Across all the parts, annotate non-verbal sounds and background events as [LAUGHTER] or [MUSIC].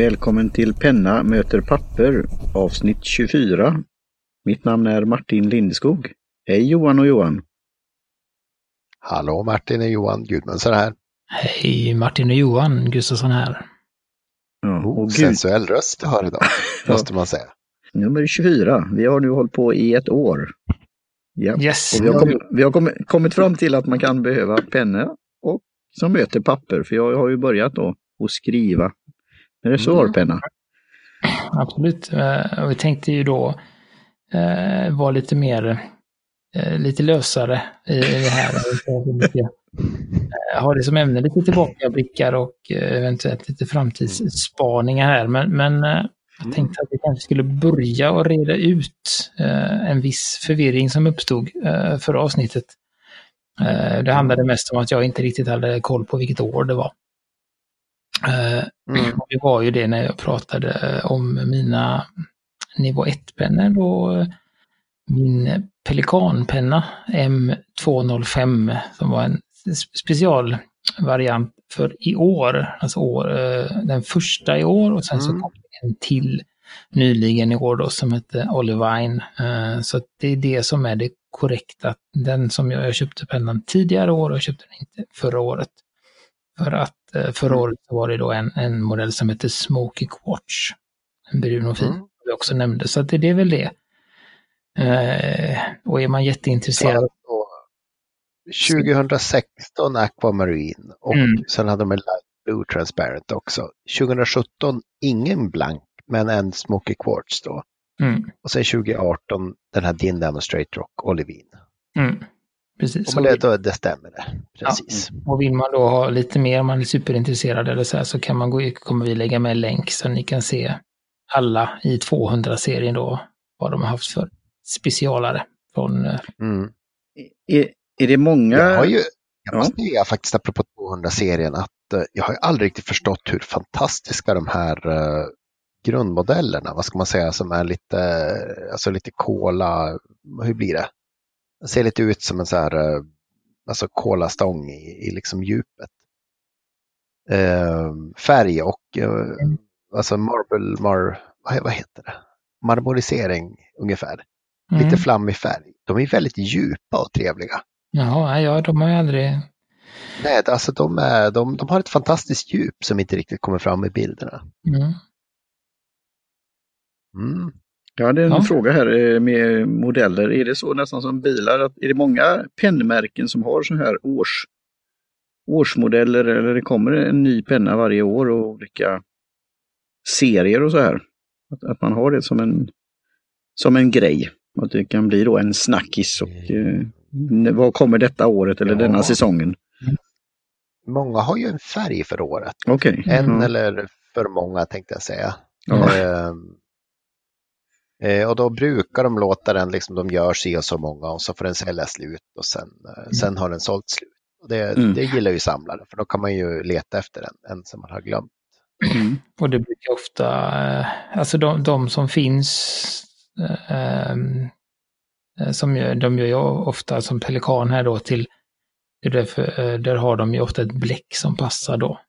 Välkommen till Penna möter papper avsnitt 24. Mitt namn är Martin Lindeskog. Hej Johan och Johan! Hallå Martin och Johan Gudmundsson här. Hej Martin och Johan Gustafsson här. Ja, och oh, sensuell röst du har idag, [LAUGHS] måste man säga. Nummer 24. Vi har nu hållit på i ett år. Ja. Yes. Och vi har, kommit, vi har kommit, kommit fram till att man kan behöva pennor och som möter papper. För jag har ju börjat då att skriva med reservoarpenna. Mm. Absolut. Eh, vi tänkte ju då eh, vara lite mer, eh, lite lösare i det här. ha det som ämne, lite tillbakablickar och eventuellt lite framtidsspaningar här. Men, men jag mm. tänkte att vi kanske skulle börja och reda ut en viss förvirring som uppstod förra avsnittet. Det handlade mest om att jag inte riktigt hade koll på vilket år det var. Mm. Det var ju det när jag pratade om mina nivå 1-pennor och min pelikanpenna M205 som var en specialvariant för i år, alltså år, eh, den första i år och sen mm. så kom en till nyligen i år då som hette Olivine. Eh, så det är det som är det korrekta. Den som jag, jag köpte pennan tidigare år och köpte den inte förra året. För att eh, förra mm. året var det då en, en modell som heter Smoky Quartz. En brun och fin, mm. vi också nämnde. Så det, det är väl det. Eh, och är man jätteintresserad. Ja, 2016 Aquamarine och mm. sen hade de en Light Blue Transparent också. 2017 ingen blank men en Smoky Quartz då. Mm. Och sen 2018 den här Din Demonstrate Rock Olivine. Mm. Precis. Och det, då, det stämmer det. Precis. Ja. Och vill man då ha lite mer, om man är superintresserad eller så här, så kan man gå, kommer vi lägga med länk så ni kan se alla i 200-serien då, vad de har haft för specialare. Från, eh, mm. är, är det många? Jag har ju, jag måste ja. säga faktiskt apropå 200-serien att uh, jag har aldrig riktigt förstått hur fantastiska de här uh, grundmodellerna, vad ska man säga, som är lite, alltså lite kola, hur blir det? Ser lite ut som en så här, eh, alltså kolastång i, i liksom djupet. Eh, färg och eh, alltså marble, mar, vad, heter det? Marmorisering ungefär. Mm. Lite flammig färg. De är väldigt djupa och trevliga. Jaha, ja, de har ju aldrig... Nej, alltså de, är, de, de har ett fantastiskt djup som inte riktigt kommer fram i bilderna. Mm. Mm. Jag hade en ja. fråga här eh, med modeller. Är det så nästan som bilar? Att, är det många pennmärken som har så här års, årsmodeller eller det kommer en ny penna varje år och olika serier och så här? Att, att man har det som en, som en grej. Att det kan bli då en snackis och eh, vad kommer detta året eller ja. denna säsongen? Många har ju en färg för året. Okay. En mm. eller för många tänkte jag säga. Ja. Eh, Eh, och då brukar de låta den, liksom, de gör si och så många och så får den sälja slut och sen, eh, mm. sen har den sålt slut. Och det, mm. det gillar ju samlare för då kan man ju leta efter en, en som man har glömt. Mm. Och det brukar ofta, eh, alltså de, de som finns, eh, eh, som gör, de gör ju ofta som Pelikan här då till, därför, där har de ju ofta ett bläck som passar då.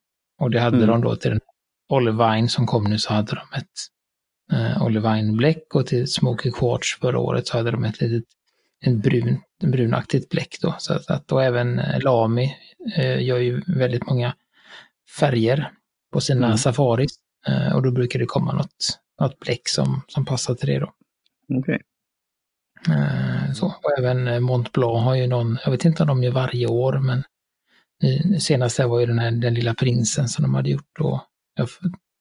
Och det hade mm. de då till den Olivine som kom nu så hade de ett eh, olivine-bläck och till Smoky Quartz förra året så hade de ett litet en brun, en brunaktigt bläck då. Så att, att då även eh, Lami eh, gör ju väldigt många färger på sina mm. safaris. Eh, och då brukar det komma något, något bläck som, som passar till det då. Okay. Eh, så. Och även eh, Mont Blanc har ju någon, jag vet inte om de gör varje år, men senast var ju den här Den lilla prinsen som de hade gjort då. Jag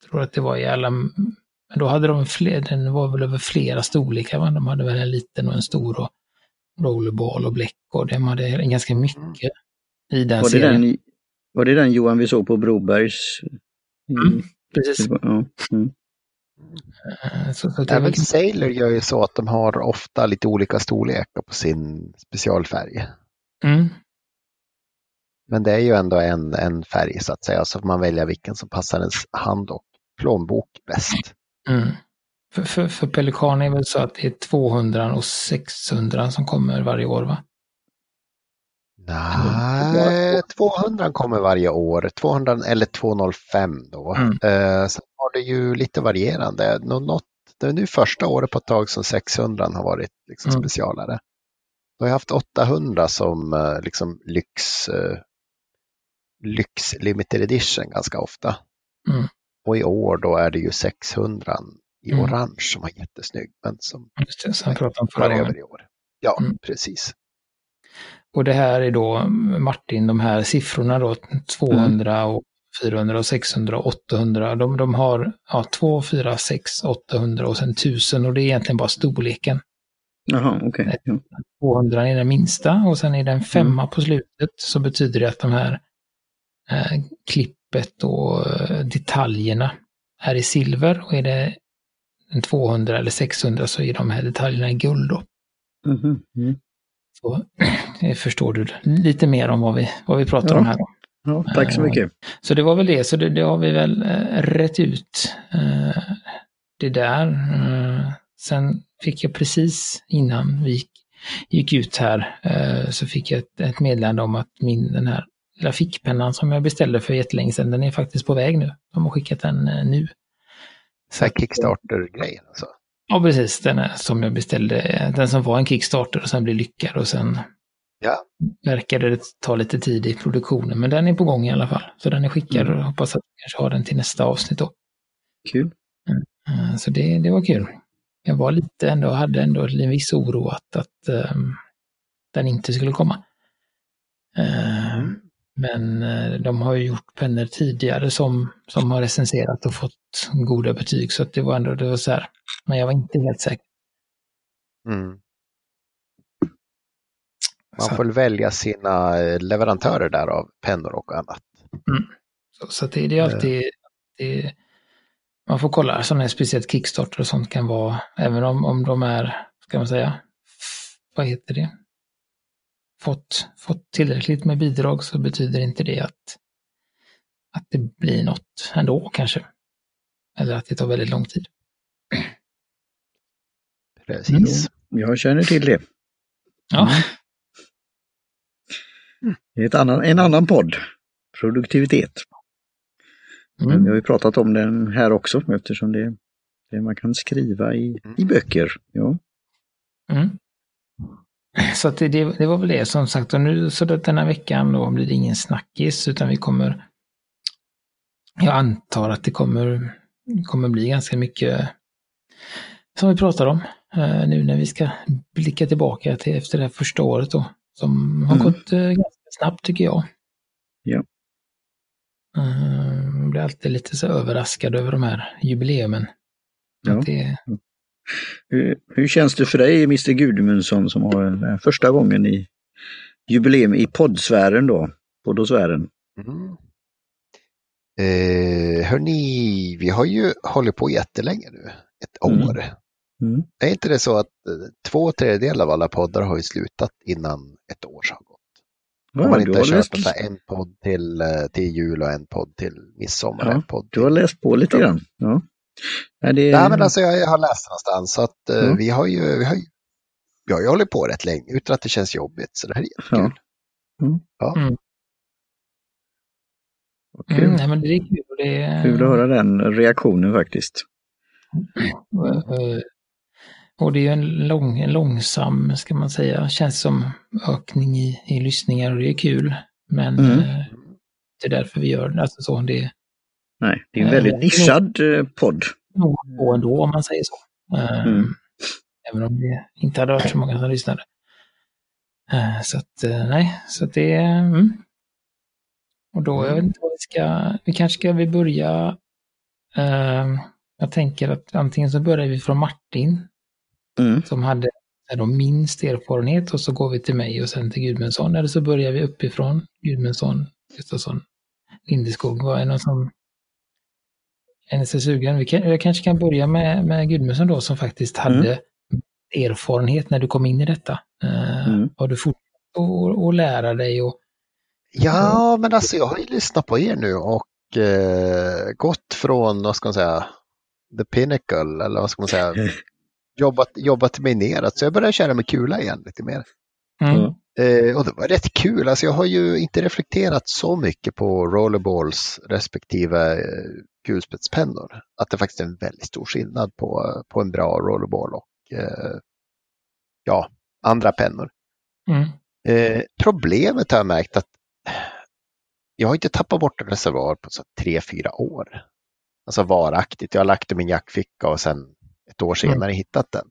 tror att det var i alla men då hade de fler, den var väl över flera storlekar. Va? De hade väl en liten och en stor och rollerball och bläck och de hade ganska mycket i den var serien. Den, var det den Johan vi såg på Brobergs? Mm, precis. Ja, mm. Eh, så, så Även liksom... Sailor gör ju så att de har ofta lite olika storlekar på sin specialfärg. Mm. Men det är ju ändå en, en färg så att säga, så får man välja vilken som passar ens hand och plånbok bäst. Mm. För, för, för Pelikan är väl så att det är 200 och 600 som kommer varje år va? Nej, 200 kommer varje år. 200 eller 205 då. Mm. Eh, sen har det ju lite varierande. Något, det är nu första året på ett tag som 600 har varit liksom mm. specialare. Då har jag haft 800 som eh, liksom lyx, uh, lyx limited edition ganska ofta. Mm. Och i år då är det ju 600 i mm. orange som var jättesnygg. Men som Just det, som pratade om förra över i år. Ja, mm. precis. Och det här är då, Martin, de här siffrorna då, 200 mm. och 400 och 600 och 800. De, de har ja, 2, 4, 6, 800 och sen 1000 och det är egentligen bara storleken. Jaha, okej. Okay. Ja. 200 är den minsta och sen är det en femma mm. på slutet så betyder det att de här eh, klippet och eh, detaljerna är i silver och är det en 200 eller 600 så är de här detaljerna i guld. Då. Mm. Mm. Så [CLEARS THROAT] förstår du lite mer om vad vi, vad vi pratar ja. om här. Ja, tack så mycket. Så det var väl det, så det, det har vi väl äh, rätt ut. Det där. Sen fick jag precis innan vi gick, gick ut här så fick jag ett, ett meddelande om att min den här lilla fickpennan som jag beställde för jättelänge sedan, den är faktiskt på väg nu. De har skickat den nu. Så Kickstarter-grejen alltså? Ja, precis. Den är, som jag beställde, den som var en Kickstarter och sen blev lyckad och sen ja. verkade det ta lite tid i produktionen. Men den är på gång i alla fall. Så den är skickad mm. och hoppas att vi kanske har den till nästa avsnitt då. Kul. Mm. Så det, det var kul. Jag var lite ändå, hade ändå en viss oro att, att um, den inte skulle komma. Uh, men uh, de har ju gjort pennor tidigare som, som har recenserat och fått goda betyg. Så att det var ändå, det var så här, men jag var inte helt säker. Mm. Man får väl välja sina eh, leverantörer där av pennor och annat. Mm. Så, så det, det, är alltid, det, man får kolla sådana här speciellt Kickstarter och sånt kan vara, även om, om de är, ska man säga, vad heter det? Fått, fått tillräckligt med bidrag så betyder inte det att, att det blir något ändå kanske. Eller att det tar väldigt lång tid. Precis. Mm. Jag känner till det. Ja. Mm. Det är ett annan, en annan podd, Produktivitet. Mm. Men vi har ju pratat om den här också eftersom det, det man kan skriva i, mm. i böcker. Ja. Mm. Så det, det, det, var väl det som sagt. Och nu så den här veckan då blir det ingen snackis utan vi kommer jag antar att det kommer, kommer bli ganska mycket som vi pratar om eh, nu när vi ska blicka tillbaka till efter det här första året då. Som har mm. gått eh, ganska snabbt tycker jag. Ja. Uh, blir alltid lite så överraskad över de här jubileumen. Ja. Det... Hur, hur, känns det för dig, Mr Gudmundsson, som har första gången i jubileum i poddsfären då, poddosfären? Mm. Eh, hörni, vi har ju hållit på jättelänge nu, ett mm. år. Mm. Är inte det så att eh, två tredjedelar av alla poddar har ju slutat innan ett år har gått? Ja, Om man inte har kört läst... en podd till, eh, till jul och en podd till midsommar. Ja, en podd Du har läst på lite grann. Ja. Är det... Nej, men alltså jag, jag har läst någonstans så att mm. vi har ju vi har, vi har ju hållit på rätt länge utan att det känns jobbigt. Så det här är jättekul. Ja. Mm. ja. Mm. Kul. Mm, nej, men det är kul. Det är... Kul att höra den reaktionen faktiskt. Mm. Och det är en, lång, en långsam, ska man säga, känns som ökning i, i lyssningar och det är kul. Men mm. eh, det är därför vi gör det. Alltså så, det Nej, det är en väldigt eh, nischad eh, podd. Nog ändå om man säger så. Eh, mm. Även om det inte hade varit så många som lyssnade. Eh, så att, eh, nej, så att det är... Mm. Och då, jag vet inte vad vi ska... Vi kanske ska vi börja... jag tänker att antingen så börjar vi från Martin mm. som hade då minst erfarenhet och så går vi till mig och sen till Gudmundsson. Eller så börjar vi uppifrån Gudmundsson, Gustafsson, Lindeskog. Vad är någon som ni sugen? Vi kan, jag kanske kan börja med, med Gudmundsson då som faktiskt hade mm. erfarenhet när du kom in i detta. Uh, mm. Har du fortsatt att lära dig? Och, ja, men alltså jag har ju lyssnat på er nu och eh, gått från, vad ska man säga, the pinnacle, eller vad ska man säga, [LAUGHS] jobbat, jobbat mig neråt. Så jag börjar köra med kula igen lite mer. Mm. Eh, och det var rätt kul. Alltså jag har ju inte reflekterat så mycket på rollerballs respektive eh, kulspetspennor. Att det faktiskt är en väldigt stor skillnad på, på en bra rollerball och eh, ja, andra pennor. Mm. Eh, problemet har jag märkt att jag har inte tappat bort en reservoar på så tre, fyra år. Alltså varaktigt. Jag har lagt den i min jackficka och sen ett år senare mm. hittat den.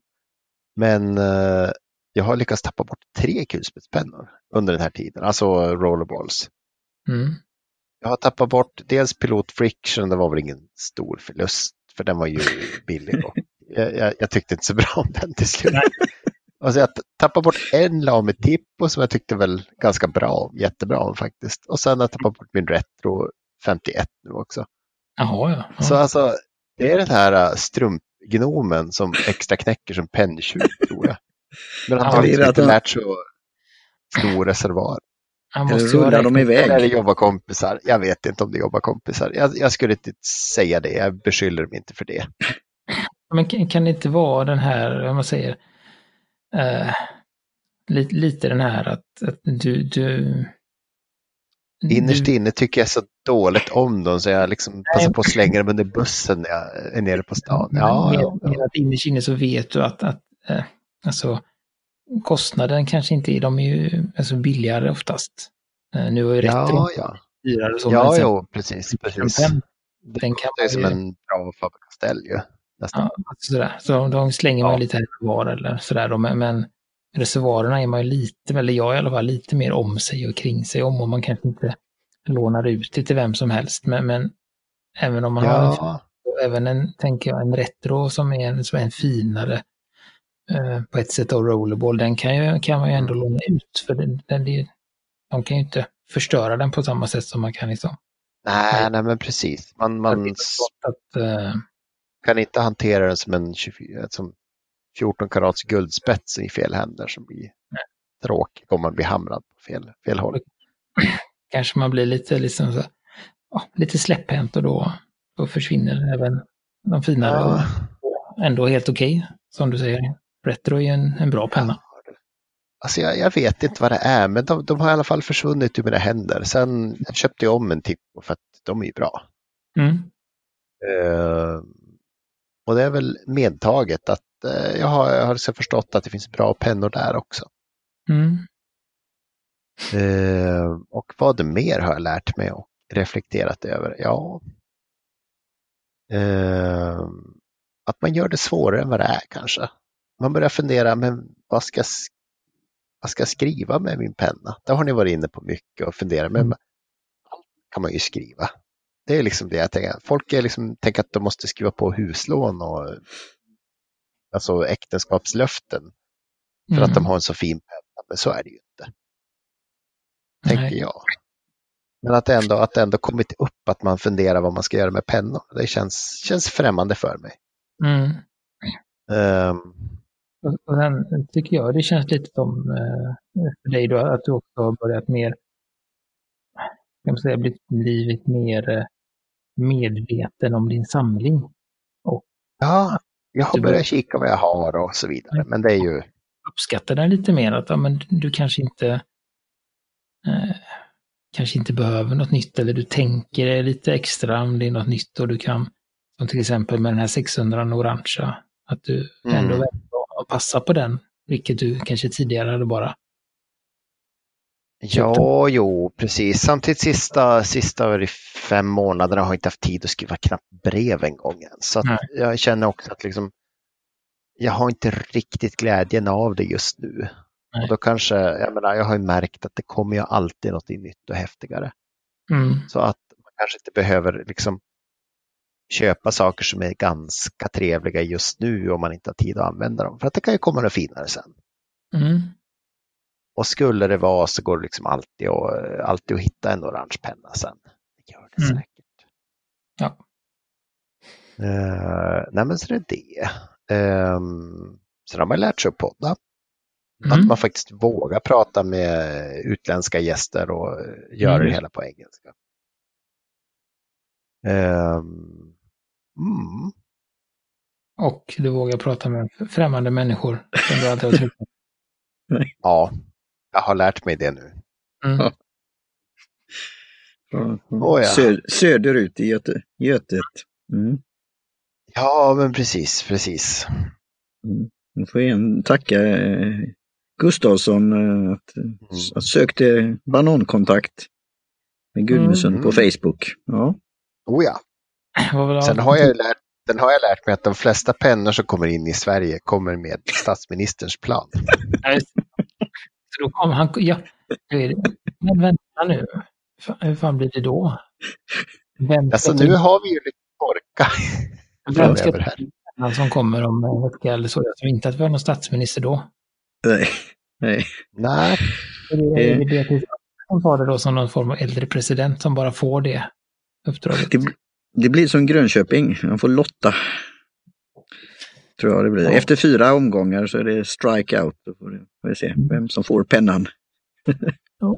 Men eh, jag har lyckats tappa bort tre kulspetspennor under den här tiden, alltså rollerballs. Mm. Jag har tappat bort dels Pilot Friction, det var väl ingen stor förlust, för den var ju [LAUGHS] billig. Och jag, jag, jag, tyckte inte så bra om den till slut. Alltså jag tappade bort en Lame Tippo som jag tyckte väl ganska bra jättebra om faktiskt. Och sen har jag tappat bort min Retro 51 nu också. Jaha, ja. ja. Så alltså, det är den här äh, strumpgnomen som extra knäcker som penntjuv tror jag. Men han har liksom inte lärt sig att stor reservoar. Eller rullar de iväg? Eller jobbar kompisar. Jag vet inte om det jobbar kompisar. Jag, jag skulle inte säga det. Jag beskyller dem inte för det. Men kan, kan det inte vara den här, vad man säger, uh, lite, lite den här att, att du, du Innerst inne tycker jag så dåligt om dem så jag liksom passar på att slänga dem under bussen när jag är nere på stan. Ja, ja, ja. Att innerst inne så vet du att, att äh, alltså, kostnaden kanske inte är, de är ju alltså, billigare oftast. Äh, nu är ju retro ja, ja. dyrare. Så, ja, jo, precis. precis. Den, den kan det är som en bra Faber-Castell ju. Nästan. Ja, alltså sådär. Så de slänger man lite var eller sådär då, men, men reservoarerna är man ju lite, eller jag i alla fall, lite mer om sig och kring sig om och man kanske inte lånar ut det till vem som helst. Men, men även om man ja. har en, även en, tänker jag, en retro som är en, som är en finare eh, på ett sätt av rollerball, den kan, ju, kan man ju ändå låna ut. För den, den, de kan ju inte förstöra den på samma sätt som man kan liksom. Nej, nej men precis. Man, man att, uh, kan inte hantera den som en 24, som 14 karats guldspets i fel händer som blir Nej. tråkig om man blir hamrad på fel, fel håll. [CLEARS THROAT] Kanske man blir lite, liksom så, ja, lite släpphänt och då, då försvinner även de finare ja. ändå helt okej, okay, som du säger. Retro är en, en bra penna. Ja. Alltså jag, jag, vet inte vad det är, men de, de, har i alla fall försvunnit ur mina händer. Sen jag köpte jag om en Tippo för att de är ju bra. Mm. Uh, och det är väl medtaget att uh, jag har, jag har så förstått att det finns bra pennor där också. Mm. Uh, och vad mer har jag lärt mig och reflekterat över? Ja, att man gör det svårare än vad det är kanske. Man börjar fundera, men vad ska, vad ska jag skriva med min penna? Det har ni varit inne på mycket och funderat, men mm. allt kan man ju skriva. Det är liksom det jag tänker. Folk är liksom, tänker att de måste skriva på huslån och alltså äktenskapslöften för mm. att de mm. har en så fin penna. Men så är det ju inte. Tänker Nej. jag. Men att det, ändå, att ändå kommit upp att man funderar vad man ska göra med pennor. Det känns, känns främmande för mig. Mm. Um, och sen tycker jag det känns lite som eh, för dig då att du också har börjat mer, kan man säga, blivit mer eh, medveten om din samling. Och ja, jag har börjat kika vad jag har och så vidare, men det är ju... Uppskattar den lite mer, att ja, men du kanske inte eh, kanske inte behöver något nytt eller du tänker lite extra om det är något nytt och du kan, som till exempel med den här 600 orangea, att du mm. ändå väljer att passa på den, vilket du kanske tidigare hade bara Ja, jo, precis. Samtidigt sista, sista fem månaderna har jag inte haft tid att skriva knappt brev en gång än. Så jag känner också att liksom, jag har inte riktigt glädjen av det just nu. Och då kanske, jag menar, jag har ju märkt att det kommer ju alltid något nytt och häftigare. Mm. Så att man kanske inte behöver liksom köpa saker som är ganska trevliga just nu om man inte har tid att använda dem. För att det kan ju komma något finare sen. Mm. Och skulle det vara så går det liksom alltid, och, alltid att hitta en orange penna sen. Det gör det mm. säkert. Ja. Uh, nej men så är det det. Um, sen har man lärt sig att podda. Mm. Att man faktiskt vågar prata med utländska gäster och göra mm. det hela på engelska. Um, Mm. Och du vågar prata med främmande människor som du aldrig har träffat. [LAUGHS] ja, Jag har lärt mig det nu. Mm. Oh, ja. Sö söderut i Göte Götet. Mm. Ja, men precis, precis. Mm. Nu får igen tacka eh, Gustavsson eh, att, mm. att sökte banankontakt med Gudmundsson mm. på Facebook. Ja. Oh ja. Sen har jag lärt, den har jag lärt mig att de flesta pennor som kommer in i Sverige kommer med statsministerns plan. Så då kom han, ja, men vänta nu, hur fan blir det då? Vem alltså nu har vi ju lite torka. Vem ska ta som kommer om en vecka eller så? Jag tror inte att vi har någon statsminister då. Nej. Nej. Nej. Det är det som tar det då som någon form av äldre president som bara får det uppdraget. Det, det blir som Grönköping, man får lotta. Tror jag det blir. Ja. Efter fyra omgångar så är det strike out. Då får vi se vem som får pennan. Ja.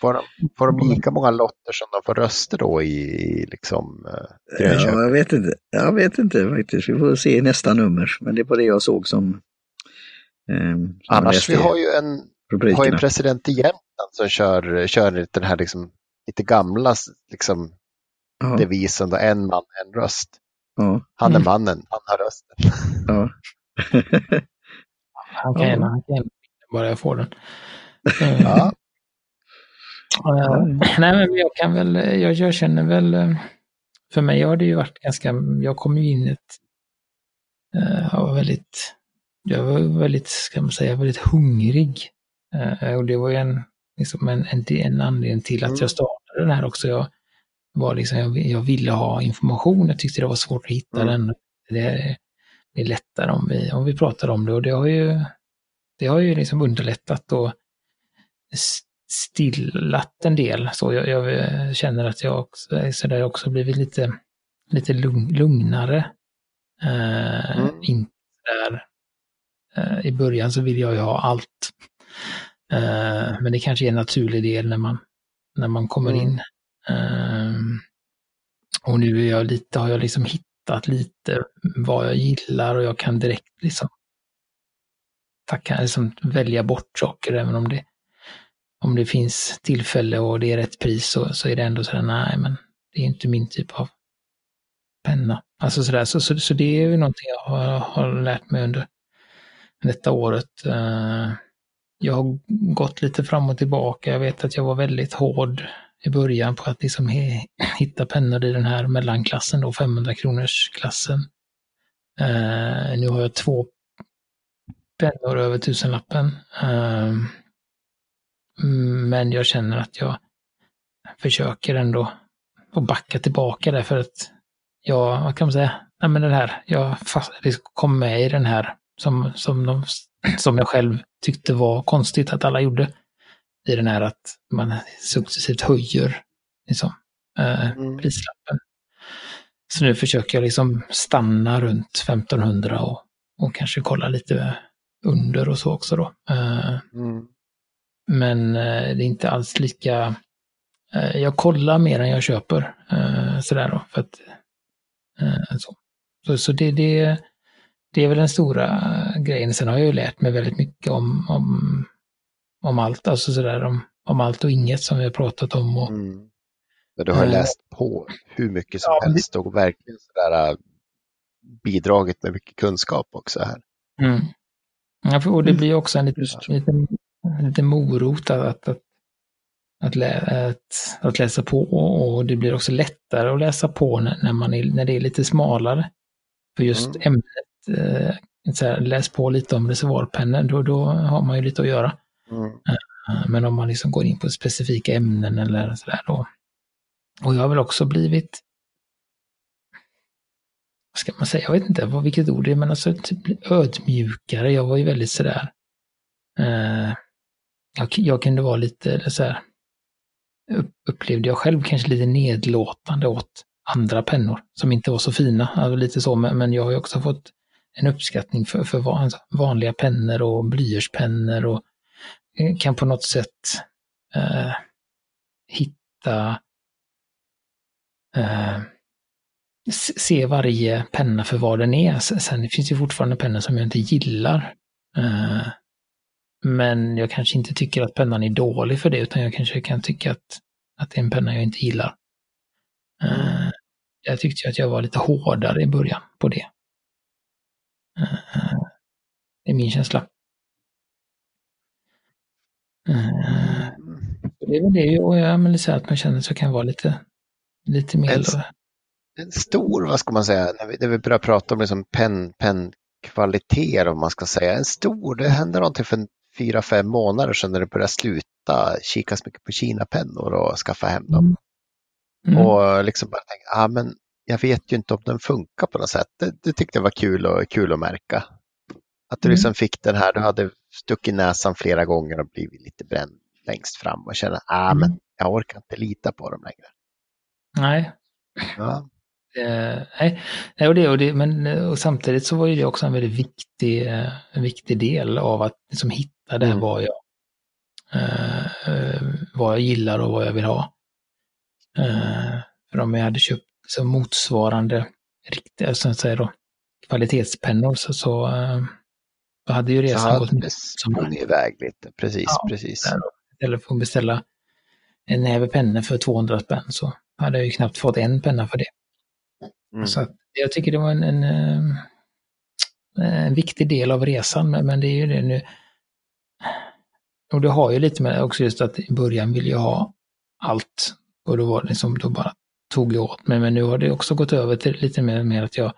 Får, de, får de lika många lotter som de får röster då i liksom, uh, Grönköping? Ja, jag vet inte. Jag vet inte faktiskt. Vi får se i nästa nummer. Men det är på det jag såg som... Eh, som Annars, vi har ju en, har en president i Jämtland som kör, kör den här liksom, lite gamla liksom, ja. devisen då, en man, en röst. Ja. Han är mm. mannen, han har rösten. Ja. [LAUGHS] han kan gärna, han kan bara jag får den. [LAUGHS] ja. Uh, [CLEARS THROAT] nej, men jag kan väl, jag, jag känner väl, eh, för mig har det ju varit ganska, jag kom ju in ett, uh, jag var väldigt, jag var väldigt, ska man säga, väldigt hungrig. Uh, och det var ju en, liksom en, en, en anledning till att mm. jag startade den här också. Jag, var liksom, jag, jag ville ha information, jag tyckte det var svårt att hitta mm. den. Det, det är lättare om vi, om vi pratar om det och det har ju, det har ju liksom underlättat och stillat en del. Så jag, jag känner att jag också, så där också blivit lite, lite lugnare. Uh, mm. Inte där, uh, I början så vill jag ju ha allt. Uh, men det kanske är en naturlig del när man, när man kommer mm. in och nu är jag lite, har jag liksom hittat lite vad jag gillar och jag kan direkt liksom, tacka, liksom välja bort saker även om det om det finns tillfälle och det är rätt pris så, så är det ändå sådär, nej men det är inte min typ av penna. Alltså sådär, så, så, så det är ju någonting jag har, har lärt mig under detta året. Eh, jag har gått lite fram och tillbaka. Jag vet att jag var väldigt hård i början på att liksom he, hitta pennor i den här mellanklassen, då 500 kronors klassen. Uh, eh, nu har jag två pennor över tusenlappen. Uh, men jag känner att jag försöker ändå att backa tillbaka där för att jag, vad kan man säga, nej men det här, jag fast, kom med i den här som, som, de, som jag själv tyckte var konstigt att alla gjorde. I den här att man successivt höjer liksom, eh, mm. prislappen. Så nu försöker jag liksom stanna runt 1500 och, och kanske kolla lite under och så också då. Eh, mm. Men eh, det är inte alls lika... Eh, jag kollar mer än jag köper. Eh, sådär då. För att, så så, så det, det, det är väl den stora grejen. Sen har jag ju lärt mig väldigt mycket om, om, om allt. Alltså sådär om, om allt och inget som vi har pratat om. Och, mm. Men du har läst på hur mycket som ja, helst och verkligen sådär bidragit med mycket kunskap också här. Mm. Ja, och det blir också en liten, liten lite morot att, att, att, lä, att, att läsa på och det blir också lättare att läsa på när, man är, när det är lite smalare. För just mm. ämnet, eh, så här, läs på lite om reservoarpennor, då, då har man ju lite att göra. Mm. Eh, men om man liksom går in på specifika ämnen eller sådär då. Och jag har väl också blivit, vad ska man säga, jag vet inte vad, vilket ord det är, men alltså typ ödmjukare. Jag var ju väldigt sådär, eh, jag, jag kunde vara lite så här, upplevde jag själv kanske lite nedlåtande åt andra pennor som inte var så fina. Alltså lite så, men jag har ju också fått en uppskattning för, för alltså vanliga pennor och blyertspennor och Eh, kan på något sätt eh, hitta eh, se varje penna för vad den är. Sen finns det fortfarande pennor som jag inte gillar. Eh, Men jag kanske inte tycker att pennan är dålig för det, utan jag kanske kan tycka att, att det är en penna jag inte gillar. Uh, jag tyckte att jag var lite hårdare i början på det. Uh, det är min känsla. Uh, det är väl det, och jag säga att man känner att jag kan vara lite, lite mer... En, en stor, vad ska man säga, när vi, när vi börjar prata om liksom pen, pennkvaliteter, om man ska säga, en stor, det hände någonting för fyra, fem månader sedan när det började sluta kika så mycket på Kina-pennor och skaffa hem dem. Mm. Mm. Och liksom bara tänka, ah, men jag vet ju inte om den funkar på något sätt. Det, det tyckte jag var kul, och, kul att märka. Att du mm. liksom fick den här, du hade stuckit näsan flera gånger och blivit lite bränd längst fram och kände, ah, mm. men jag orkar inte lita på dem längre. Nej. Ja. Eh, nej, och det, och det, men och samtidigt så var ju det också en väldigt viktig, eh, en viktig del av att liksom hitta det mm. vad jag, eh, eh, vad jag gillar och vad jag vill ha. Eh, för om jag hade köpt så motsvarande riktiga, så att säga då, kvalitetspennor så, så, så hade ju resan gått som iväg lite, precis, ja, precis. Istället för att beställa en näve pennor för 200 spänn så hade jag ju knappt fått en penna för det. Mm. Så jag tycker det var en, en, eh, en, viktig del av resan, men det är ju det nu. Och det har ju lite med också just att i början vill jag ha allt. Och då var det liksom, då bara tog jag åt mig. Men nu har det också gått över till lite mer, mer att jag,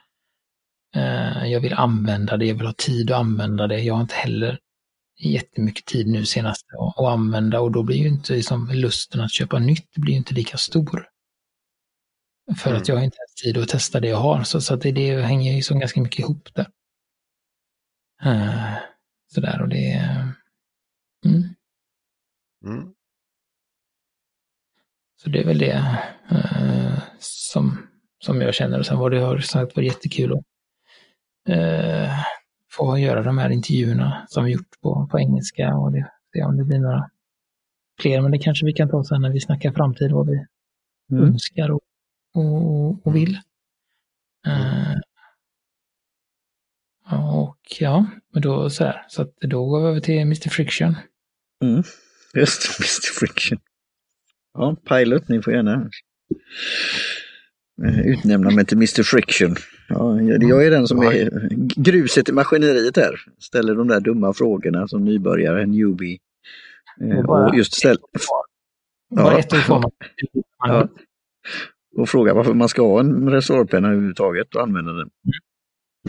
jag vill använda det, jag vill ha tid att använda det. Jag har inte heller jättemycket tid nu senast att, använda och då blir ju inte liksom, lusten att köpa nytt det blir inte lika stor. För mm. att jag inte har tid att testa det jag har. Så, så att det, det hänger ju så ganska mycket ihop där. Uh, sådär och det... Mm. Mm. Så det är väl det uh, som, som jag känner. Och sen var det har sagt var jättekul att uh, få göra de här intervjuerna som vi gjort på, på engelska och det, se om det blir några fler. Men det kanske vi kan ta sen när vi snackar framtid, vad vi mm. önskar och och, och vill. Uh, och ja, men då så här, så att då går vi över till Mr Friction. Mm, just Mr Friction. Ja, Pilot, ni får gärna eh, [LAUGHS] utnämna mig till Mr Friction. Ja, jag är den som är gruset i maskineriet här. Ställer de där dumma frågorna som nybörjare, newbie. Eh, och just ställ... Bara ett. [LAUGHS] Ja och fråga varför man ska ha en resorpenna överhuvudtaget och använda den.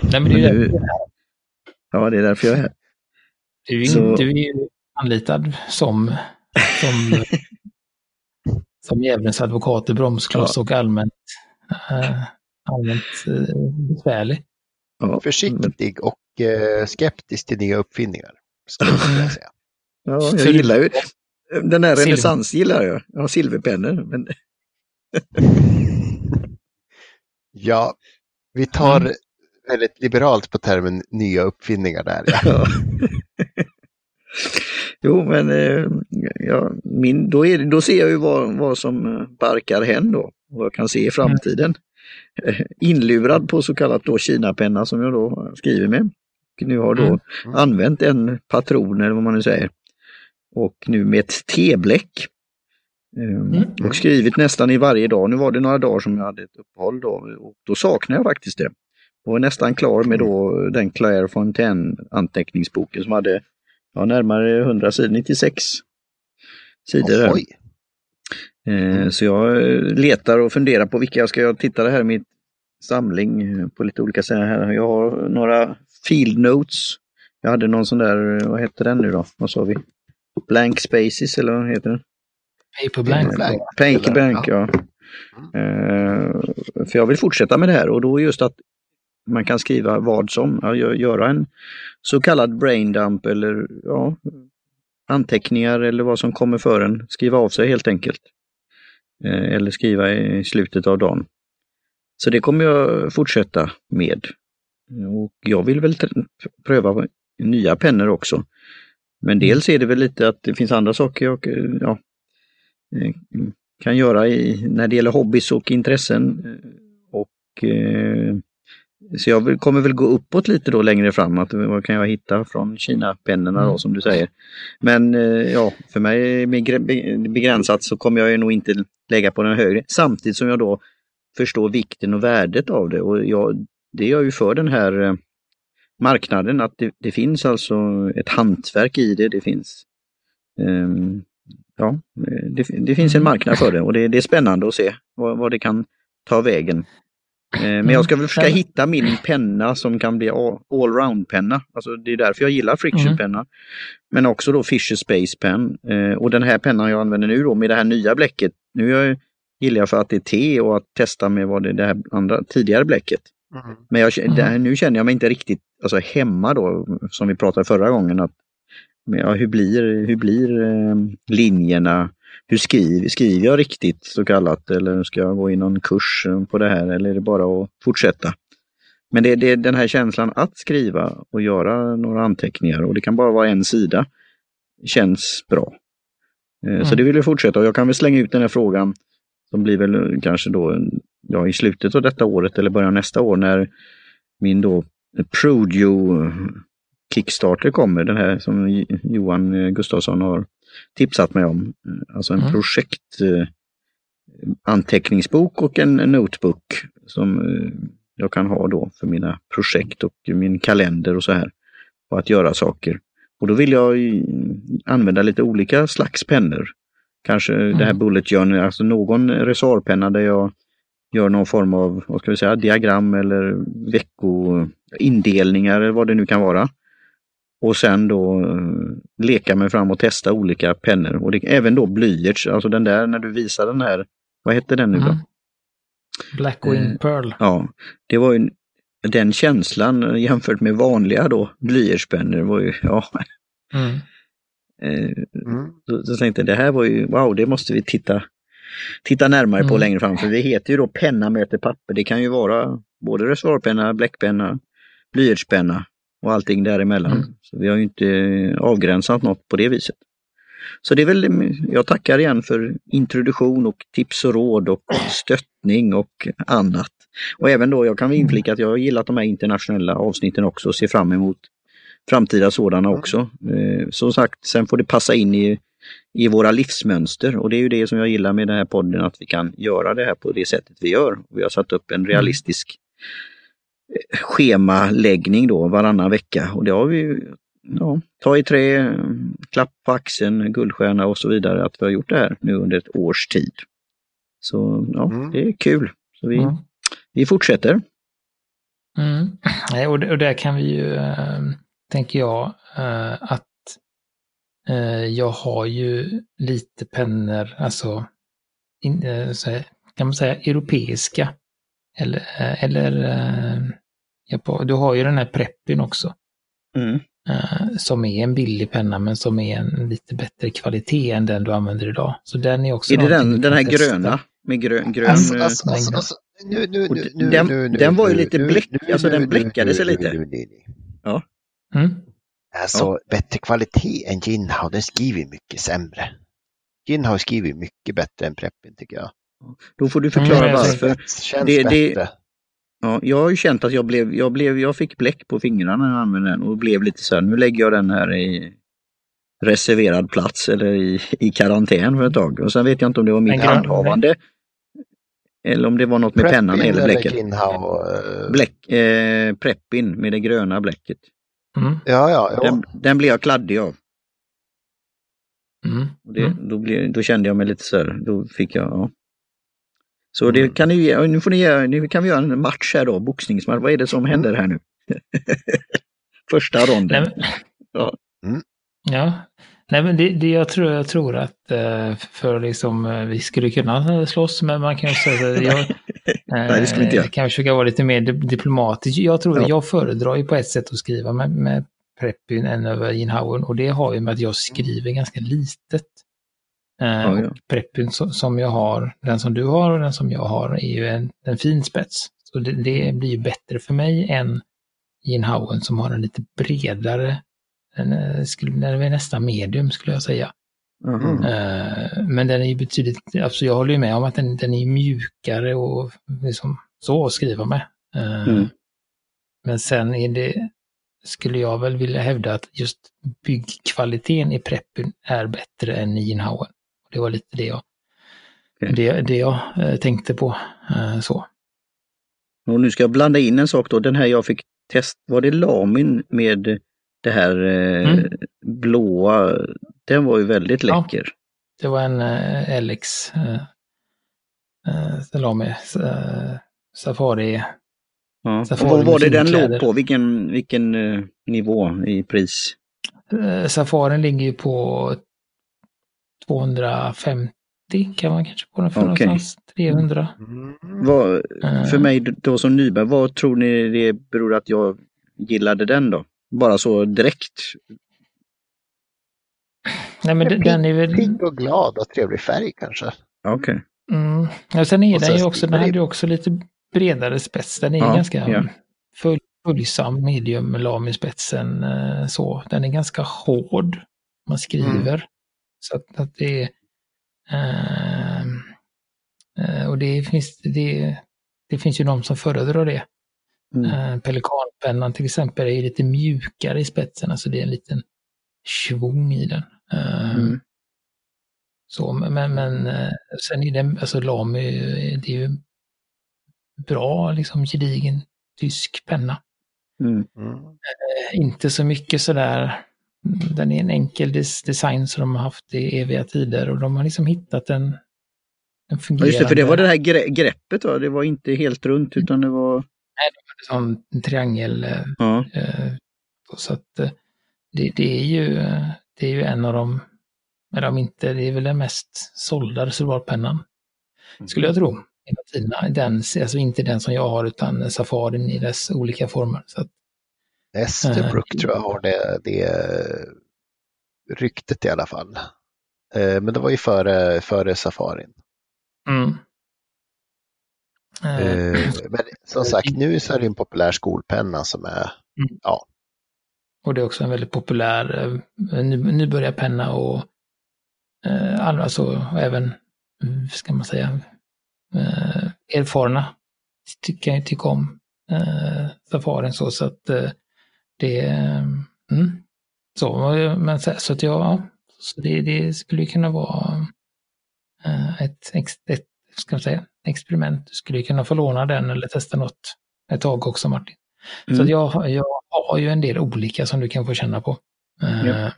Nej, men det är men nu, Ja, det är därför jag är här. Du är, Så... du är ju anlitad som, som, [LAUGHS] som djävulens advokat i bromskloss ja. och allmänt, äh, allmänt äh, besvärlig. Ja. Försiktig och äh, skeptisk till nya uppfinningar. Skulle jag säga. [LAUGHS] Ja, jag gillar ju den här renässans gillar jag. Jag har silverpennor. Men [LAUGHS] ja, vi tar mm. väldigt liberalt på termen nya uppfinningar där. [LAUGHS] Ja. jo, men eh, ja, min, då, är, då ser jag ju vad, vad som eh, barkar hän då, vad jag kan se i framtiden. Mm. Inlurad på så kallat då Kina-penna som jag då skriver med. Och nu har då mm. Mm. använt en patron eller vad man nu säger. Och nu med ett T-bläck Ehm, mm. Och skrivit nästan i varje dag. Nu var det några dagar som jag hade ett uppehåll då och då saknar jag faktiskt det. Och är nästan klar med då den Claire Fontaine anteckningsboken som hade ja, närmare 100 sidor, 96 sidor. Oj. Eh, så jag letar och funderar på vilka jag ska titta det här i min samling eh, på lite olika sätt. Här. Jag har några field notes. Jag hade någon sån där, vad heter den nu då? Vad sa vi? Blank spaces eller vad heter den? Paperblank. Blank. Paperblank, ja. ja. Uh, för jag vill fortsätta med det här och då just att man kan skriva vad som, ja, göra en så kallad braindump eller ja, anteckningar eller vad som kommer för en, skriva av sig helt enkelt. Uh, eller skriva i slutet av dagen. Så det kommer jag fortsätta med. Och jag vill väl pröva nya pennor också. Men dels är det väl lite att det finns andra saker jag ja, Eh, kan göra i, när det gäller hobbys och intressen. Eh, och eh, så jag kommer väl gå uppåt lite då längre fram, att vad kan jag hitta från Kina-pennorna då mm. som du säger. Men eh, ja, för mig begränsat så kommer jag ju nog inte lägga på den högre. Samtidigt som jag då förstår vikten och värdet av det. Och jag, det gör ju för den här eh, marknaden att det, det, finns alltså ett hantverk i det. Det finns um, ja, det, det, finns en marknad för det och det, det är spännande att se vad, vad det kan ta vägen. Eh, men jag ska väl försöka mm. hitta min penna som kan bli allround-penna. Alltså det är därför jag gillar friction-penna. Mm. Men också då Fisher Space Pen. Eh, och den här pennan jag använder nu då med det här nya bläcket. Nu gillar jag för att det är te och att testa med vad det, det här andra tidigare bläcket. Mm. Men jag, här, nu känner jag mig inte riktigt alltså, hemma då, som vi pratade förra gången. Att, ja, hur blir, hur blir eh, linjerna? Hur skriver, skriver jag riktigt så kallat eller ska jag gå i någon kurs på det här eller är det bara att fortsätta? Men det, är den här känslan att skriva och göra några anteckningar och det kan bara vara en sida. Känns bra. Eh, mm. Så det vill jag fortsätta och jag kan väl slänga ut den här frågan som blir väl kanske då ja, i slutet av detta året eller början nästa år när min då Prodio Kickstarter kommer, den här som Johan Gustafsson har tipsat mig om. Alltså en mm. projektanteckningsbok eh, och en notebook som eh, jag kan ha då för mina projekt och min kalender och så här. Och att göra saker. Och då vill jag använda lite olika slags pennor. Kanske mm. det här Bullet Journal, alltså någon resorpenna där jag gör någon form av, vad ska vi säga, diagram eller veckoindelningar eller vad det nu kan vara. Och sen då eh, leka mig fram och testa olika pennor. Och det, även då blyerts, alltså den där när du visar den här, vad hette den nu då? Mm. Blackwing eh, Pearl. Ja, det var ju den känslan jämfört med vanliga då blyertspennor var ju, ja. Mm. [LAUGHS] Eh, mm. Så, så tänkte jag, det här var ju, wow, det måste vi titta, titta närmare mm. på längre fram. För det heter ju då penna möter papper. Det kan ju vara både reservoarpenna, bläckpenna, blyertspenna och allting däremellan. Mm. Så vi har ju inte avgränsat något på det viset. Så det är väl, jag tackar igen för introduktion och tips och råd och stöttning och annat. Och även då, jag kan inflika att jag har gillat de här internationella avsnitten också och ser fram emot framtida sådana också. Eh, som sagt, sen får det passa in i, i våra livsmönster och det är ju det som jag gillar med den här podden, att vi kan göra det här på det sättet vi gör. Vi har satt upp en realistisk schemaläggning då varannan vecka och det har vi ja, ta i trä, klapp på axeln, guldstjärna och så vidare att vi har gjort det här nu under ett års tid. Så ja, mm. det är kul. Så vi, mm. vi fortsätter. Mm. Och, och där kan vi ju, äh, tänker jag, äh, att äh, jag har ju lite pennor, alltså in, kan man säga europeiska eller, eller du har ju den här Preppin också. Mm. Som är en billig penna men som är en lite bättre kvalitet än den du använder idag. Så den är också Är det den, den här gröna? Med grön... grön alltså, alltså, alltså, alltså, nu, nu, nu, den, nu, nu, den var ju lite bläck, alltså den bläckade sig lite. Ja. Mm. Alltså ja. bättre kvalitet än Ginhau, den skriver mycket sämre. Ginhau skriver mycket bättre än Preppin tycker jag. Då får du förklara mm, varför. Känns det, det, ja, jag har ju känt att jag blev, jag blev, jag fick bläck på fingrarna när jag använde den och blev lite så här, nu lägger jag den här i reserverad plats eller i, i karantän för ett tag. Och sen vet jag inte om det var mitt handhavande. Eller om det var något med Preppin pennan eller bläcket. Eller Bläck, eh, Preppin med det gröna bläcket. Mm. Ja, ja, ja. Den, den blev jag kladdig av. Mm. Det, mm. då, blev, då, kände jag mig lite så här, då fick jag, ja. Så det mm. kan ni, nu, får ni, nu kan vi göra en match här då, boxningsmatch. Vad är det som händer här nu? [LAUGHS] Första ronden. Nej, ja. Mm. ja. Nej, men det, det jag, tror, jag tror att eh, för liksom, eh, vi skulle kunna slåss, men man kan ju säga att jag [LAUGHS] Nej, det skulle inte jag. kan försöka vara lite mer diplomatisk. Jag tror ja. jag föredrar ju på ett sätt att skriva med, med Preppin än över Inhauen och det har ju med att jag skriver ganska litet. Eh, ja, ja. Preppin som jag har, den som du har och den som jag har, är ju en, en fin spets. Så det, det blir ju bättre för mig än Ginhauen som har en lite bredare, den, eh, den är nästan medium skulle jag säga. Mm. Men den är ju betydligt, alltså jag håller ju med om att den, den är mjukare och liksom så att skriva med. Mm. Men sen är det, skulle jag väl vilja hävda att just byggkvaliteten i preppen är bättre än i Inhauen. Det var lite det jag, okay. det, det jag eh, tänkte på. Eh, så. Och nu ska jag blanda in en sak då. Den här jag fick test, var det Lamin med det här eh, mm. blåa? Den var ju väldigt läcker. Ja, det var en eh, LX eh, Lami eh, Safari. Ja. Safari vad var det den låg på? Vilken, vilken nivå i pris? Safarin ligger ju på 250 kan man kanske på den för okay. någonstans. 300. Mm. Vad, för mig då som nybörjare, vad tror ni det beror att jag gillade den då? Bara så direkt? Nej, men den, den är väl... Pigg och glad och trevlig färg kanske. Okej. Okay. Mm. Ja, sen är den ju också, den hade ju också lite bredare spets. Den är ja, ganska ja. full, fullsam medium lam i spetsen. Eh, så. Den är ganska hård. Man skriver. Mm. Så att, att det är... Uh, uh, och det finns, det, det finns ju de som föredrar det. Mm. Uh, Pelikanpennan till exempel är lite mjukare i spetsen, alltså det är en liten svung i den. Mm. Så, men, men sen är det, alltså Lamy, det är ju bra, liksom gedigen tysk penna. Mm. Eh, inte så mycket sådär, den är en enkel des design som de har haft i eviga tider och de har liksom hittat en, en fungerande... just det, för det var det här gre greppet va? Det var inte helt runt utan det var... Nej, det var som en triangel. Eh, ja. Eh, så att eh, det, det, är ju, det är ju en av de, eller om inte, det är väl den mest sålda reservoarpennan. Skulle jag tro hela tiden. Den, alltså inte den som jag har utan Safarin i dess olika former. Så att, Esterbrook äh, tror jag har det, det ryktet i alla fall. Eh, men det var ju före, före Safarin. Mm. Eh, [CLEARS THROAT] men som sagt, nu så är det en populär skolpenna som är, mm. ja. Och det är också en väldigt populär nybörjarpenna och alltså även, ska man säga, eh, erfarna tycker jag tycker om eh, safarin så, så att eh, det mm, så, men så, så att ja, så det, det skulle kunna vara eh, ett, ett, ska man säga, experiment. Du skulle kunna få låna den eller testa något ett tag också Martin. Mm. Så att jag, jag har ju en del olika som du kan få känna på. Eh, ja.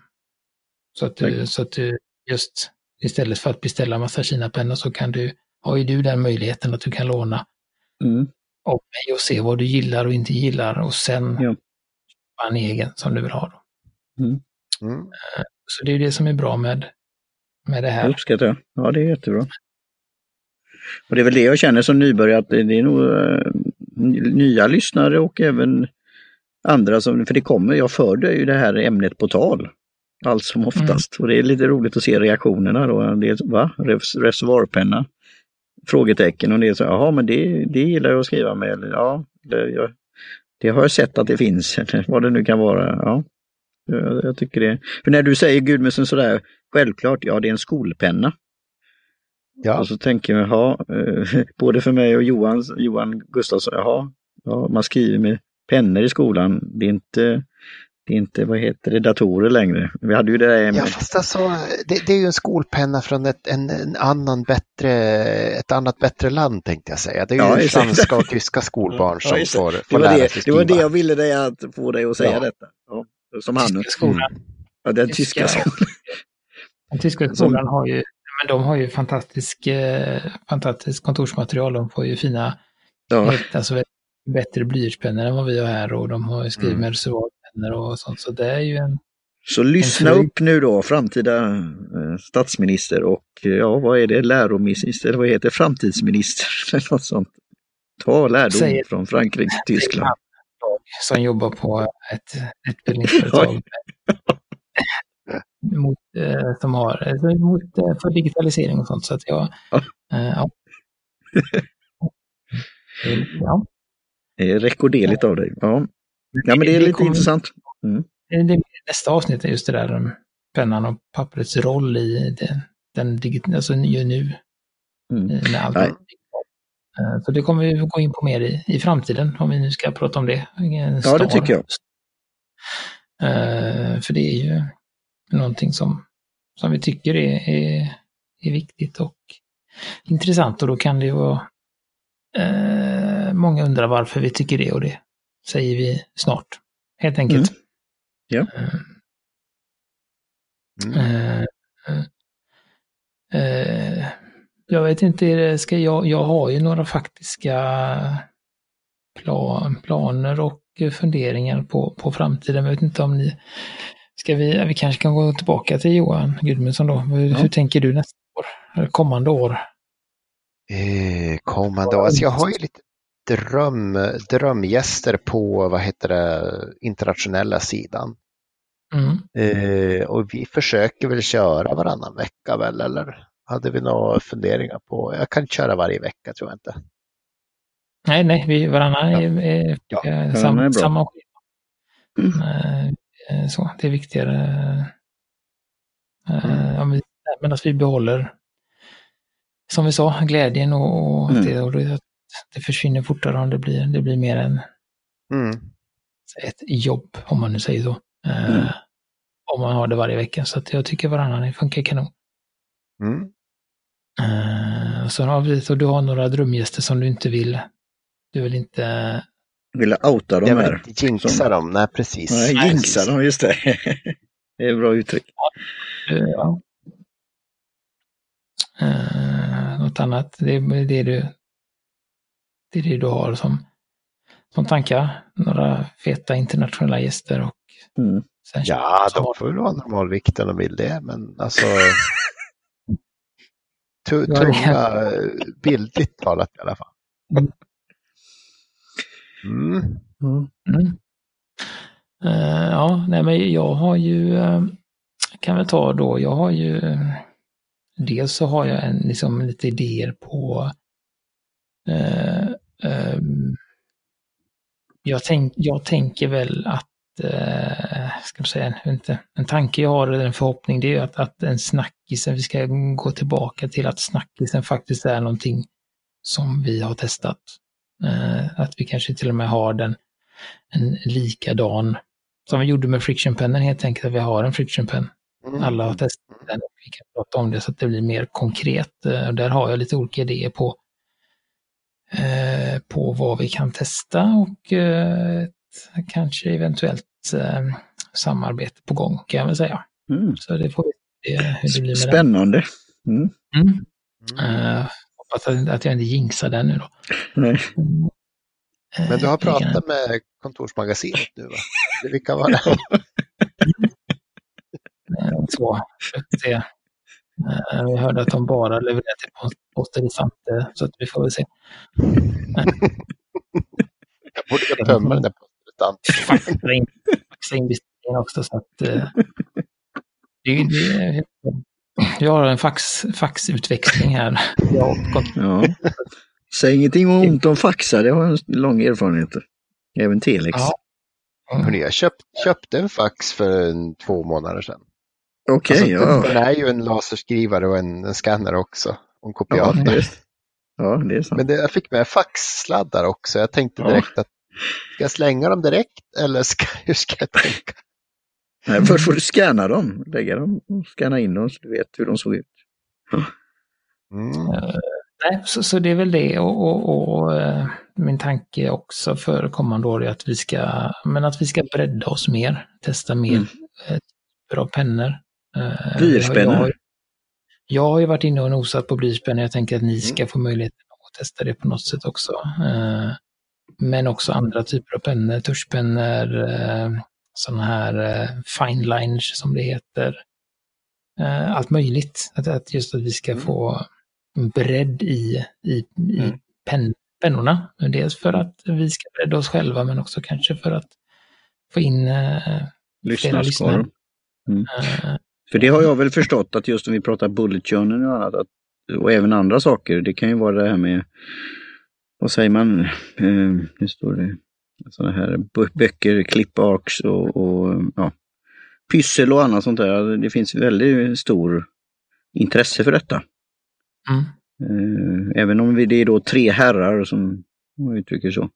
Så att du, så att du just istället för att beställa massa Kina-pennor så kan du har ju du den möjligheten att du kan låna mm. av mig och se vad du gillar och inte gillar och sen ja. En egen som du vill ha. Då. Mm. Mm. Eh, så det är det som är bra med, med det här. Jag uppskattar jag. Ja, det är jättebra. Och det är väl det jag känner som nybörjare, att det är nog uh, nya lyssnare och även andra som, för det kommer, jag förde ju det här ämnet på tal allt som oftast. Mm. Och det är lite roligt att se reaktionerna då. Det, va? Reservoarpenna? frågetecken och det är så, jaha men det, det gillar jag att skriva med. Eller, ja, det, jag, det har jag sett att det finns, [LAUGHS] vad det nu kan vara. Ja, jag, jag tycker det. För när du säger Gudmundsen sådär, självklart, ja det är en skolpenna. Ja. Och så tänker jag, jaha, eh, [LAUGHS] både för mig och Johan, Johan Gustafsson, jaha, ja, man skriver med pennor i skolan. Det är inte det är inte, vad heter det, datorer längre. Vi hade ju det där Ja, fast alltså, det, det är ju en skolpenna från ett en, en, annan bättre, ett annat bättre land tänkte jag säga. Det är ju ja, franska och tyska skolbarn [LAUGHS] som ja, får, får lära sig skriva. Det var det jag ville dig att få dig att säga ja. detta. Ja, som han. Tyska skolan. Mm. Ja, den tyska, tyska skolan. [LAUGHS] Den tyska skolan har ju, men de har ju fantastisk, eh, fantastisk kontorsmaterial. De får ju fina, ja. helt, alltså, bättre blyertspennor än vad vi har här och de har skrivit mm. Vänner och sånt. Så det är ju en... Så lyssna upp nu då, framtida eh, statsminister och ja, vad är det, lärominister, eller vad heter framtidsminister [LAUGHS] eller något sånt. Ta lärdom Säger, från Frankrike Tyskland. Som jobbar på ett utbildningsföretag. [LAUGHS] [LAUGHS] mot, eh, som har, alltså mot, eh, för digitalisering och sånt. Så att jag, ja. Eh, ja. ja. Rekorderligt av dig. Ja. Ja, men det är lite kommer, intressant. Mm. Det, nästa avsnitt är just det där pennan och papperets roll i den, den alltså nu. Mm. Med allt Eh, så det kommer vi gå in på mer i, i framtiden om vi nu ska prata om det. ja, det tycker jag. Uh, för det är ju någonting som, som vi tycker är, är, är viktigt och intressant och då kan det ju vara uh, många undrar varför vi tycker det och det säger vi snart. Helt enkelt. Mm. Ja. Mm. jag vet inte, ska jag, jag har ju några faktiska plan, planer och funderingar på, på framtiden. Jag vet inte om ni... Ska vi, vi kanske kan gå tillbaka till Johan Gudmundsson då. Hur, ja. hur tänker du nästa år? Eller kommande år? Eh, kommande år? Alltså jag har ju lite dröm, drömgäster på, vad heter det, internationella sidan. Mm. Eh, och vi försöker väl köra varannan vecka väl, eller hade vi några funderingar på? Jag kan köra varje vecka tror jag inte. Nej, nej, vi varannan ja. är, är, ja, är sam, är samma schema. Mm. Eh, så, det är viktigare. Eh, mm. att vi behåller, som vi sa, glädjen och, och, mm. det, och det, det, försvinner fortare om det blir, det blir mer än mm. ett jobb, om man nu säger så. Eh, mm. Om man har det varje vecka. Så att jag tycker varannan funkar kanon. Mm. Uh, så har du har några drömgäster som du inte vill du vill inte... Vill outa dem här. Jag vill jinxa dem, nej precis. Nej, jinxa dem, just det. [LAUGHS] det är bra uttryck. Ja. Uh, något annat, det är det du, det är det du har som, som tankar. Några feta internationella gäster och mm. Ja, de får väl vara normalvikten om de vill det, men alltså [LAUGHS] tunga, bildligt talat i alla fall. Mm. Mm. Mm. Uh, ja, nej men jag har ju, uh, kan väl ta då, jag har ju, uh, dels så har jag en, liksom lite idéer på, jag, tänk, jag tänker väl att, ska man säga, inte, en tanke jag har, eller en förhoppning, det är att, att en snackisen, vi ska gå tillbaka till att snackisen faktiskt är någonting som vi har testat. Eh, att vi kanske till och med har den en likadan, som vi gjorde med frictionpennen helt enkelt, att vi har en frictionpen. Mm. Alla har testat den och vi kan prata om det så att det blir mer konkret. Eh, där har jag lite olika idéer på, eh, på vad vi kan testa och kanske eventuellt samarbete på gång kan jag väl säga. Mm. Så det får vi se hur det blir med Spännande. Mm. Mm. Uh, hoppas att jag inte jinxar den nu då. Nej. Men du har pratat med kontorsmagasinet nu va? Vilka var det? [LAUGHS] Så, se. Eh, vi hörde att de bara levererar till posten i Sante, så att vi får väl se. [LAUGHS] Jag borde kunna tömma den där posten. Faxa in beställningen också, så att eh, det, det, jag har en fax, faxutväxling här. ja. Säg ingenting ont om faxar, det har jag en lång erfarenhet Även telex. Ja. Mm. Hörrni, jag köpt, köpte en fax för en, två månader sedan. Okej, okay, alltså, ja. Den är ju en laserskrivare och en, en scanner också. Och en kopiator. Ja, ja, det är sant. Men det, jag fick med faxsladdar också. Jag tänkte direkt ja. att ska jag slänga dem direkt eller ska, [LAUGHS] hur ska jag tänka? Nej, först får du scanna dem, lägga dem och scanna in dem så du vet hur de såg ut. Mm. Uh, nej, så, så, det är väl det och, och, och uh, min tanke också för kommande år är att vi ska, men att vi ska bredda oss mer, testa mer mm. uh, bra pennor. Uh, Blyertspennor? Jag, jag, har ju varit inne och nosat på blyertspennor, jag tänker att ni mm. ska få möjlighet att testa det på något sätt också. men också andra typer av pennor, tuschpennor, sådana här eh, fine lines som det heter. Eh, allt möjligt. Att, att just att vi ska mm. få bredd i, i, i mm. pen, pennorna. Dels för att vi ska bredda oss själva men också kanske för att få in eh, lyssnare. Mm. För det har jag väl förstått att just om vi pratar bullet journal och annat, att, och även andra saker, det kan ju vara det här med, vad säger man, eh, nu står det, sådana här böcker, klipparks och, och ja, pyssel och annat sånt där. Det finns väldigt stor intresse för detta. Mm. Eh, även om det är då tre herrar som man uttrycker så.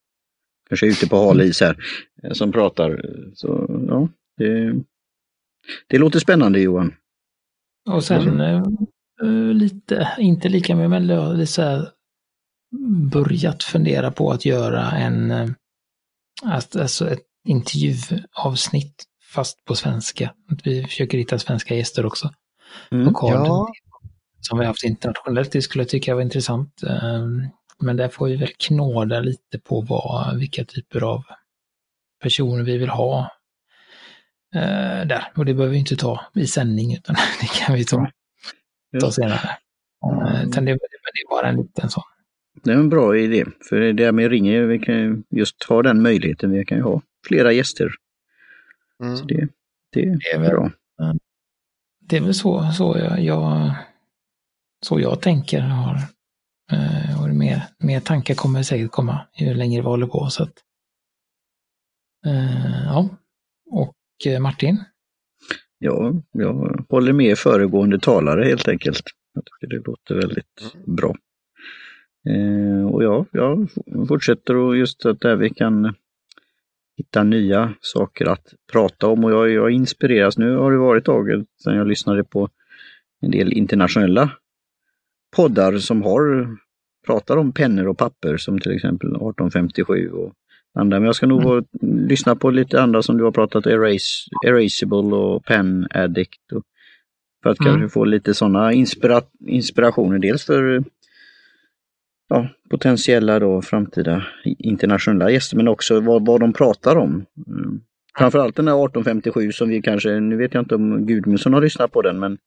Kanske ute på hal is här, eh, som pratar. Så ja, det, det låter spännande Johan. Och sen uh, lite, inte lika med, men lite så här, börjat fundera på att göra en, alltså ett intervjuavsnitt fast på svenska. Att vi försöker hitta svenska gäster också. Mm, ja. Som vi haft internationellt, det skulle jag tycka var intressant. Men där får vi väl knåda lite på vad, vilka typer av personer vi vill ha eh, där. Och det behöver vi inte ta i sändning, utan [LAUGHS] det kan vi ta, ta senare. Mm. Utan det, det är bara en liten sån. Det är en bra idé, för det är med ringer, vi kan just ha den möjligheten. Vi kan ju ha flera gäster. Mm. Så det, det, det är väl, bra. Det är väl så, så jag, jag så jag tänker. Har, eh, och mer, mer tankar kommer säkert komma ju längre vi håller på. Så att, eh, ja. Och eh, Martin? Ja, jag håller med föregående talare helt enkelt. Jag tycker det låter väldigt mm. bra. Eh, och ja, jag fortsätter och just att där vi kan hitta nya saker att prata om och jag, jag inspireras. Nu har det varit tag sedan jag lyssnade på en del internationella poddar som har pratar om pennor och papper som till exempel 1857 och andra. Men jag ska nog mm. lyssna på lite andra som du har pratat Erase, Erasable och Pen Addict. Och, för att mm. kanske få lite sådana inspira inspirationer. Dels för ja, potentiella då framtida internationella gäster men också vad, vad de pratar om. Mm. Framförallt den här 1857 som vi kanske, nu vet jag inte om Gudmundsson har lyssnat på den men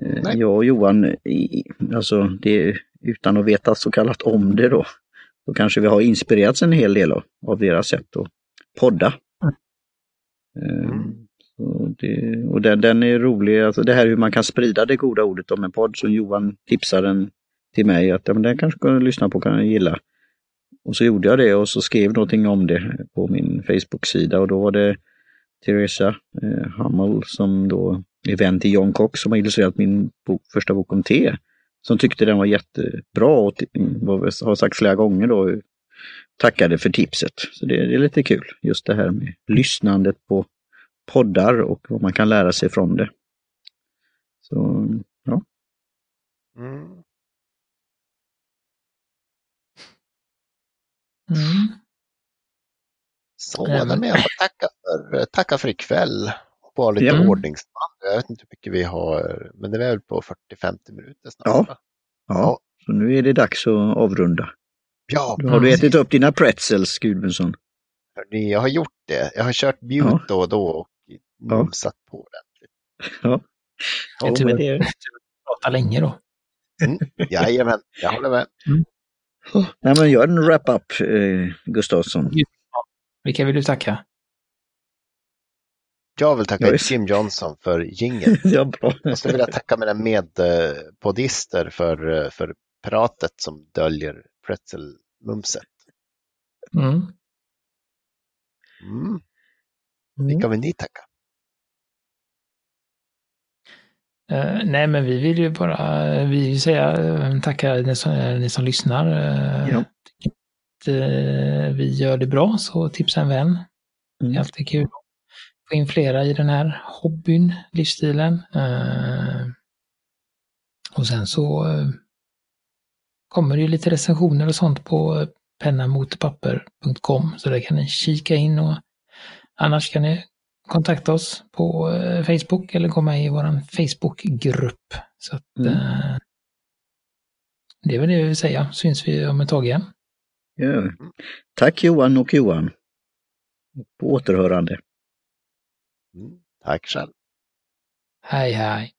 eh, jag och Johan, alltså det, utan att veta så kallat om det då, då kanske vi har inspirerats en hel del av, av deras sätt att podda. Mm. Um, det, och den, den, är rolig, alltså det här hur man kan sprida det goda ordet om en podd som Johan tipsar en till mig att ja, men den kanske kan lyssna på, kan gilla. Och så gjorde jag det och så skrev någonting om det på min Facebook-sida och då var det Teresa eh, Hummel som då är vän till John Cox som har illustrerat min bok, första bok om te. Som tyckte den var jättebra och har sagt flera gånger då tackade för tipset. Så det, det, är lite kul, just det här med lyssnandet på poddar och vad man kan lära sig från det. Så, ja. Mm. Mm. Så, men jag får tacka för, tacka för ikväll. Vara lite ja. ordningsman. Jag vet inte hur mycket vi har, men det är väl på 40-50 minuter snart. Ja. ja, så nu är det dags att avrunda. Ja, Då har du ätit upp dina pretzels, Gudmundsson? Jag har gjort det. Jag har kört mute ja. då och då och mumsat ja. på ordentligt. Ja. Det är tur att du pratar länge då. Mm. Jajamän, jag håller med. Mm. Nej, men gör en wrap-up, eh, Gustavsson. Vilka vill du tacka? Jag vill tacka Jim Johnson för jingeln. [LAUGHS] ja, bra. Jag skulle vilja tacka mina medpodister för, för pratet som döljer pretzelmumset. Mm. Mm. Vilka vill ni tacka? Uh, nej, men vi vill ju bara vi vill säga uh, tacka ni som, ni som lyssnar. Uh, ja. vi gör det bra, så tipsa en vän. Mm. Det är mm. alltid kul få in flera i den här hobbyn, livsstilen. och sen så kommer det ju lite recensioner och sånt på pennamotpapper.com så där kan ni kika in och annars kan ni kontakta oss på eh, Facebook eller gå med i vår Facebookgrupp. Så att, mm. eh, det är väl det jag vill säga. Syns vi om ett tag igen. Ja. Tack Johan och Johan. På återhörande. Mm. Tack själv. Hej hej.